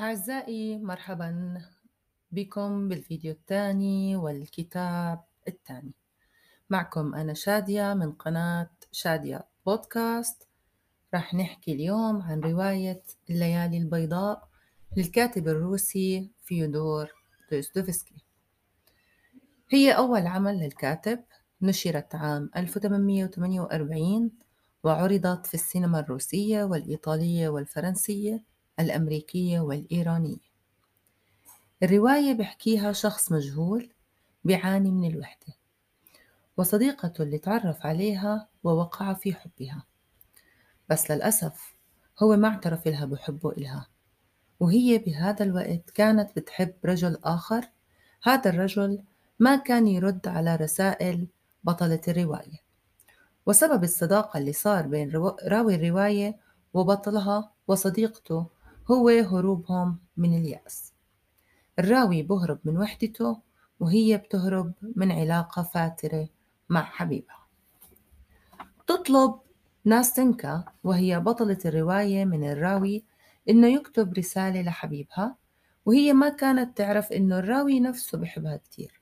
أعزائي مرحبا بكم بالفيديو الثاني والكتاب الثاني. معكم أنا شادية من قناة شادية بودكاست. راح نحكي اليوم عن رواية الليالي البيضاء للكاتب الروسي فيودور دوستويفسكي. هي أول عمل للكاتب نشرت عام 1848 وعرضت في السينما الروسية والإيطالية والفرنسية الأمريكية والإيرانية. الرواية بحكيها شخص مجهول بيعاني من الوحدة. وصديقته اللي تعرف عليها ووقع في حبها. بس للأسف هو ما اعترف لها بحبه إلها. وهي بهذا الوقت كانت بتحب رجل آخر. هذا الرجل ما كان يرد على رسائل بطلة الرواية. وسبب الصداقة اللي صار بين راوي الرواية وبطلها وصديقته هو هروبهم من اليأس. الراوي بهرب من وحدته وهي بتهرب من علاقة فاترة مع حبيبها. تطلب ناستنكا وهي بطلة الرواية من الراوي إنه يكتب رسالة لحبيبها وهي ما كانت تعرف إنه الراوي نفسه بحبها كتير.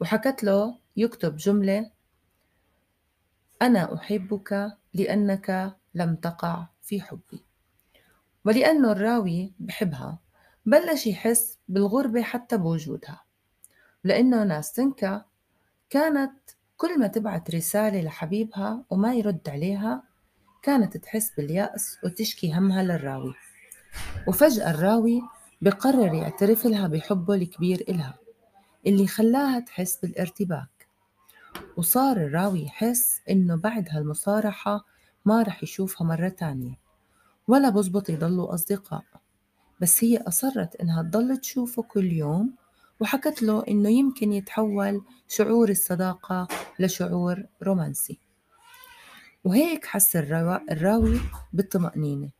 وحكت له يكتب جملة أنا أحبك لأنك لم تقع في حبي. ولأنه الراوي بحبها بلش يحس بالغربة حتى بوجودها. لأنه ناستنكا كانت كل ما تبعت رسالة لحبيبها وما يرد عليها كانت تحس باليأس وتشكي همها للراوي. وفجأة الراوي بقرر يعترف لها بحبه الكبير إلها اللي خلاها تحس بالارتباك. وصار الراوي يحس إنه بعد هالمصارحة ما رح يشوفها مرة تانية. ولا بزبط يضلوا أصدقاء. بس هي أصرت إنها تضل تشوفه كل يوم وحكت له إنه يمكن يتحول شعور الصداقة لشعور رومانسي. وهيك حس الراوي بالطمأنينة.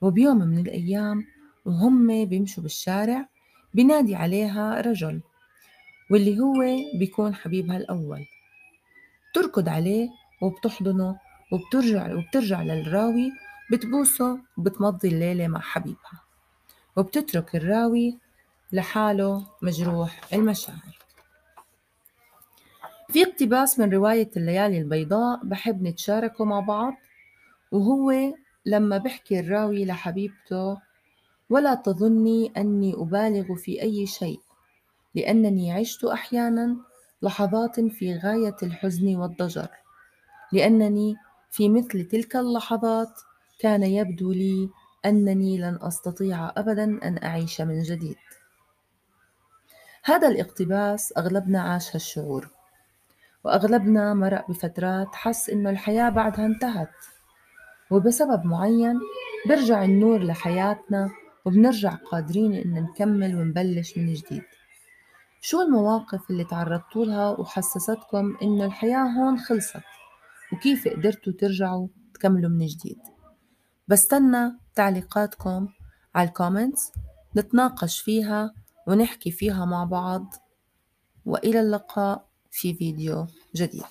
وبيوم من الأيام وهم بيمشوا بالشارع بينادي عليها رجل واللي هو بيكون حبيبها الأول تركض عليه وبتحضنه وبترجع وبترجع للراوي بتبوسه وبتمضي الليلة مع حبيبها وبتترك الراوي لحاله مجروح المشاعر. في اقتباس من رواية الليالي البيضاء بحب نتشاركه مع بعض وهو لما بحكي الراوي لحبيبته ولا تظني أني أبالغ في أي شيء لأنني عشت أحيانا لحظات في غاية الحزن والضجر لأنني في مثل تلك اللحظات كان يبدو لي أنني لن أستطيع أبدا أن أعيش من جديد. هذا الاقتباس أغلبنا عاش هالشعور وأغلبنا مرق بفترات حس إنه الحياة بعدها انتهت. وبسبب معين برجع النور لحياتنا وبنرجع قادرين إن نكمل ونبلش من جديد. شو المواقف اللي تعرضتوا لها وحسستكم إنه الحياة هون خلصت؟ وكيف قدرتوا ترجعوا تكملوا من جديد؟ بستنى تعليقاتكم على الكومنتس نتناقش فيها ونحكي فيها مع بعض. وإلى اللقاء في فيديو جديد.